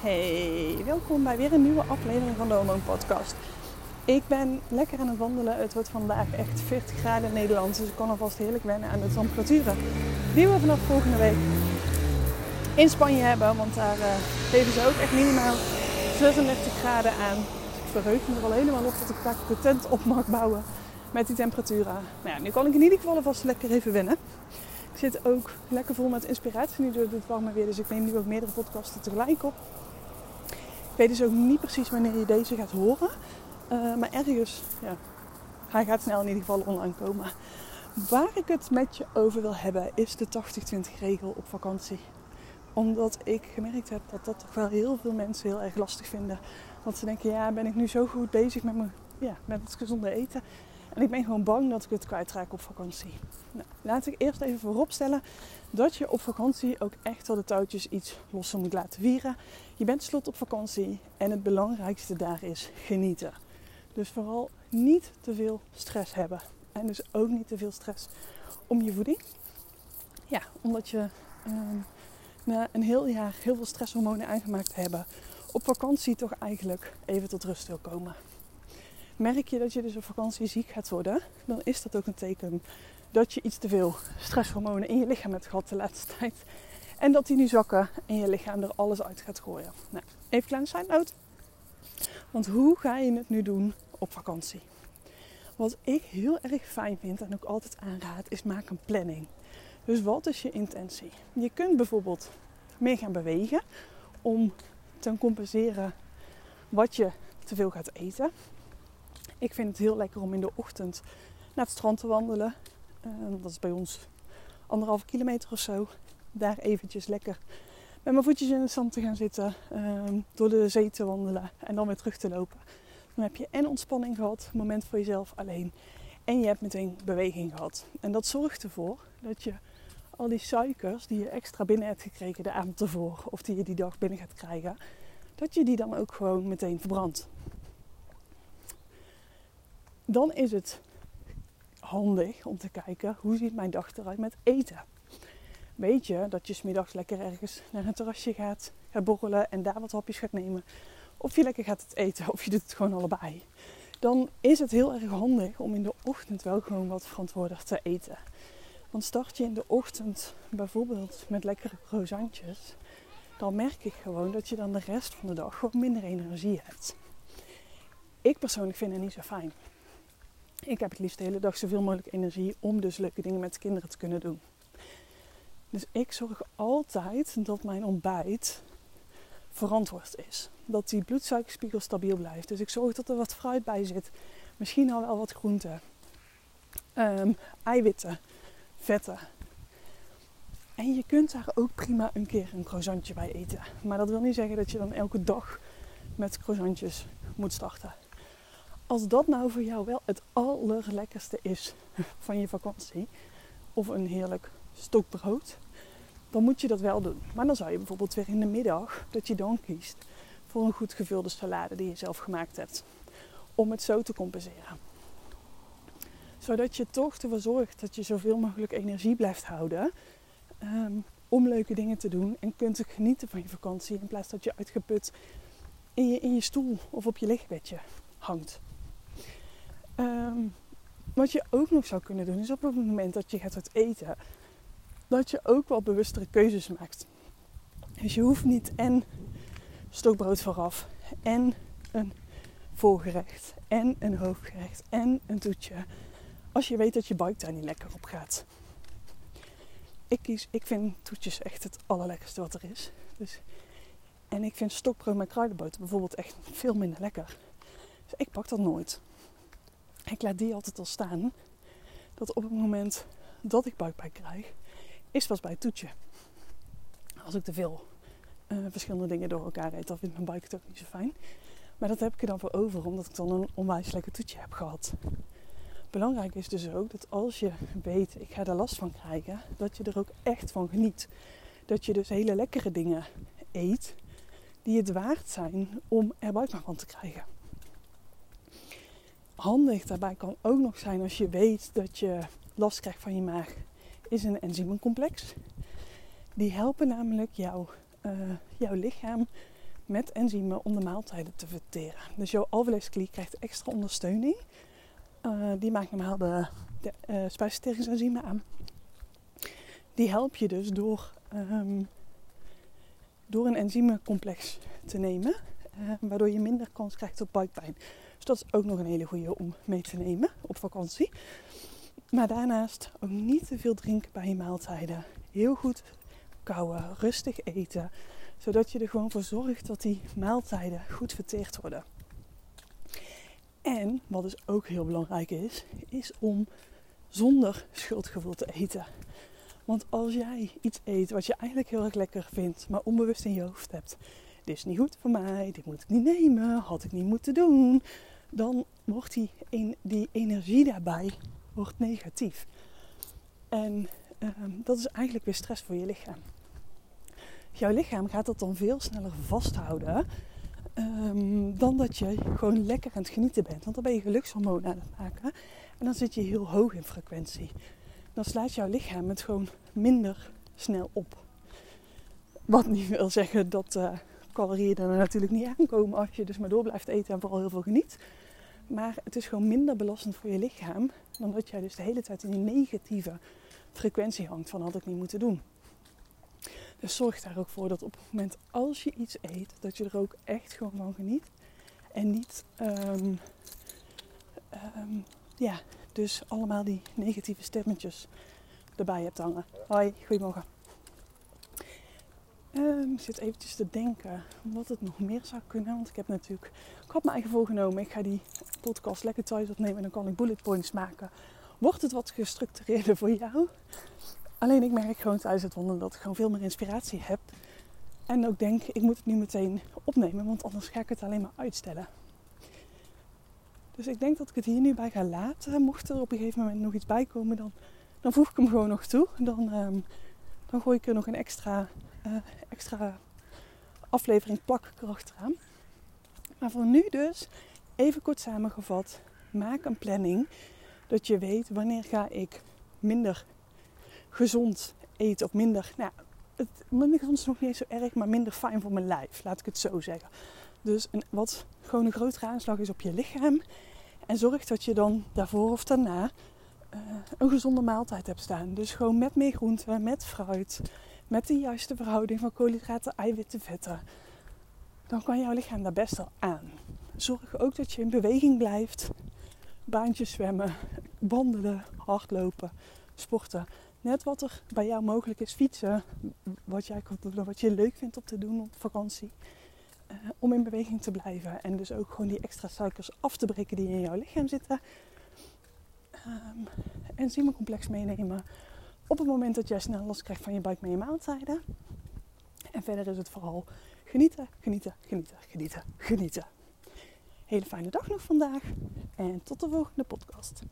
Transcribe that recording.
Hey, welkom bij weer een nieuwe aflevering van de Hormoon Podcast. Ik ben lekker aan het wandelen. Het wordt vandaag echt 40 graden in Nederland, dus ik kan alvast heerlijk wennen aan de temperaturen die we vanaf volgende week in Spanje hebben. Want daar geven ze ook echt minimaal 36 graden aan. Dus ik verheug me er al helemaal op dat ik vaak de tent op mag bouwen met die temperaturen. Nou ja, nu kan ik in ieder geval alvast lekker even wennen. Ik zit ook lekker vol met inspiratie nu door het warme weer. Dus ik neem nu ook meerdere podcasten tegelijk op. Weet dus ook niet precies wanneer je deze gaat horen. Uh, maar ergens, ja, hij gaat snel in ieder geval online komen. Waar ik het met je over wil hebben is de 80-20 regel op vakantie. Omdat ik gemerkt heb dat dat toch wel heel veel mensen heel erg lastig vinden. Want ze denken, ja, ben ik nu zo goed bezig met, mijn, ja, met het gezonde eten. En ik ben gewoon bang dat ik het kwijtraak op vakantie. Nou, laat ik eerst even vooropstellen dat je op vakantie ook echt wel de touwtjes iets losser moet laten vieren. Je bent slot op vakantie en het belangrijkste daar is genieten. Dus vooral niet te veel stress hebben. En dus ook niet te veel stress om je voeding. Ja, omdat je uh, na een heel jaar heel veel stresshormonen aangemaakt hebben, op vakantie toch eigenlijk even tot rust wil komen. Merk je dat je dus op vakantie ziek gaat worden, dan is dat ook een teken dat je iets te veel stresshormonen in je lichaam hebt gehad de laatste tijd. En dat die nu zakken en je lichaam er alles uit gaat gooien. Nou, even kleine side note. Want hoe ga je het nu doen op vakantie? Wat ik heel erg fijn vind en ook altijd aanraad, is maak een planning. Dus wat is je intentie? Je kunt bijvoorbeeld meer gaan bewegen om te compenseren wat je te veel gaat eten. Ik vind het heel lekker om in de ochtend naar het strand te wandelen. Uh, dat is bij ons anderhalve kilometer of zo. Daar eventjes lekker met mijn voetjes in het zand te gaan zitten. Uh, door de zee te wandelen en dan weer terug te lopen. Dan heb je en ontspanning gehad, moment voor jezelf alleen. En je hebt meteen beweging gehad. En dat zorgt ervoor dat je al die suikers die je extra binnen hebt gekregen de avond ervoor, of die je die dag binnen gaat krijgen, dat je die dan ook gewoon meteen verbrandt dan is het handig om te kijken hoe ziet mijn dag eruit met eten. Weet je dat je smiddags lekker ergens naar een terrasje gaat, gaat borrelen en daar wat hapjes gaat nemen. Of je lekker gaat het eten of je doet het gewoon allebei. Dan is het heel erg handig om in de ochtend wel gewoon wat verantwoordelijk te eten. Want start je in de ochtend bijvoorbeeld met lekkere croissantjes, dan merk ik gewoon dat je dan de rest van de dag gewoon minder energie hebt. Ik persoonlijk vind het niet zo fijn. Ik heb het liefst de hele dag zoveel mogelijk energie om dus leuke dingen met de kinderen te kunnen doen. Dus ik zorg altijd dat mijn ontbijt verantwoord is. Dat die bloedsuikerspiegel stabiel blijft. Dus ik zorg dat er wat fruit bij zit. Misschien al wel wat groenten. Um, eiwitten, vetten. En je kunt daar ook prima een keer een croissantje bij eten. Maar dat wil niet zeggen dat je dan elke dag met croissantjes moet starten. Als dat nou voor jou wel het allerlekkerste is van je vakantie, of een heerlijk stokbrood, dan moet je dat wel doen. Maar dan zou je bijvoorbeeld weer in de middag, dat je dan kiest voor een goed gevulde salade die je zelf gemaakt hebt. Om het zo te compenseren. Zodat je toch ervoor zorgt dat je zoveel mogelijk energie blijft houden. Um, om leuke dingen te doen en kunt genieten van je vakantie. In plaats dat je uitgeput in je, in je stoel of op je lichtbedje hangt. Ehm, wat je ook nog zou kunnen doen, is op het moment dat je gaat het eten, dat je ook wel bewustere keuzes maakt. Dus je hoeft niet en stokbrood vooraf, en een voorgerecht, en een hoofdgerecht, en een toetje. Als je weet dat je buik daar niet lekker op gaat. Ik, kies, ik vind toetjes echt het allerlekkerste wat er is. Dus, en ik vind stokbrood met kruidenboter bijvoorbeeld echt veel minder lekker. Dus ik pak dat nooit ik laat die altijd al staan. Dat op het moment dat ik buikpijn krijg, is pas bij het toetje. Als ik te veel uh, verschillende dingen door elkaar eet, dan vindt mijn buik het ook niet zo fijn. Maar dat heb ik er dan voor over, omdat ik dan een onwijs lekker toetje heb gehad. Belangrijk is dus ook dat als je weet, ik ga er last van krijgen, dat je er ook echt van geniet. Dat je dus hele lekkere dingen eet die het waard zijn om er buikpijn van te krijgen handig daarbij kan ook nog zijn als je weet dat je last krijgt van je maag, is een enzymencomplex. Die helpen namelijk jouw, uh, jouw lichaam met enzymen om de maaltijden te verteren. Dus jouw alvleesklier krijgt extra ondersteuning. Uh, die maakt normaal de, de uh, spijsverteringsenzymen aan. Die help je dus door, um, door een enzymencomplex te nemen. Waardoor je minder kans krijgt op buikpijn. Dus dat is ook nog een hele goede om mee te nemen op vakantie. Maar daarnaast ook niet te veel drinken bij je maaltijden. Heel goed kouwen, rustig eten. Zodat je er gewoon voor zorgt dat die maaltijden goed verteerd worden. En wat dus ook heel belangrijk is, is om zonder schuldgevoel te eten. Want als jij iets eet wat je eigenlijk heel erg lekker vindt, maar onbewust in je hoofd hebt, dit is niet goed voor mij, dit moet ik niet nemen, had ik niet moeten doen, dan wordt die, die energie daarbij wordt negatief. En ehm, dat is eigenlijk weer stress voor je lichaam. Jouw lichaam gaat dat dan veel sneller vasthouden um, dan dat je gewoon lekker aan het genieten bent. Want dan ben je gelukshormonen aan het maken en dan zit je heel hoog in frequentie. Dan slaat jouw lichaam het gewoon minder snel op. Wat niet wil zeggen dat uh, calorieën er natuurlijk niet aankomen als je dus maar door blijft eten en vooral heel veel geniet. Maar het is gewoon minder belastend voor je lichaam dan dat jij dus de hele tijd in een negatieve frequentie hangt van had ik niet moeten doen. Dus zorg daar ook voor dat op het moment als je iets eet, dat je er ook echt gewoon van geniet. En niet, um, um, ja, dus allemaal die negatieve stemmetjes erbij hebt hangen. Hoi, goedemorgen. Um, ik zit eventjes te denken wat het nog meer zou kunnen. Want ik heb natuurlijk, ik had me eigen voorgenomen. Ik ga die podcast lekker thuis opnemen en dan kan ik bullet points maken. Wordt het wat gestructureerder voor jou? Alleen ik merk gewoon tijdens het wandelen dat ik gewoon veel meer inspiratie heb. En ook denk, ik moet het nu meteen opnemen, want anders ga ik het alleen maar uitstellen. Dus ik denk dat ik het hier nu bij ga laten. Mocht er op een gegeven moment nog iets bij komen, dan, dan voeg ik hem gewoon nog toe. Dan, um, dan gooi ik er nog een extra, extra aflevering plak erachteraan. Maar voor nu dus, even kort samengevat, maak een planning. Dat je weet wanneer ga ik minder gezond eten of minder, nou, het, minder gezond is nog niet zo erg, maar minder fijn voor mijn lijf, laat ik het zo zeggen. Dus wat gewoon een grotere aanslag is op je lichaam. En zorg dat je dan daarvoor of daarna uh, een gezonde maaltijd hebt staan. Dus gewoon met meer groenten, met fruit, met de juiste verhouding van koolhydraten, eiwitten, vetten. Dan kan jouw lichaam daar best wel aan. Zorg ook dat je in beweging blijft. Baantjes zwemmen, wandelen, hardlopen, sporten net wat er bij jou mogelijk is. Fietsen, wat, jij, wat je leuk vindt om te doen op vakantie. Uh, om in beweging te blijven. En dus ook gewoon die extra suikers af te breken die in jouw lichaam zitten. Um, enzymencomplex meenemen. Op het moment dat jij snel last krijgt van je buik met je maaltijden. En verder is het vooral genieten, genieten, genieten, genieten, genieten. Hele fijne dag nog vandaag. En tot de volgende podcast.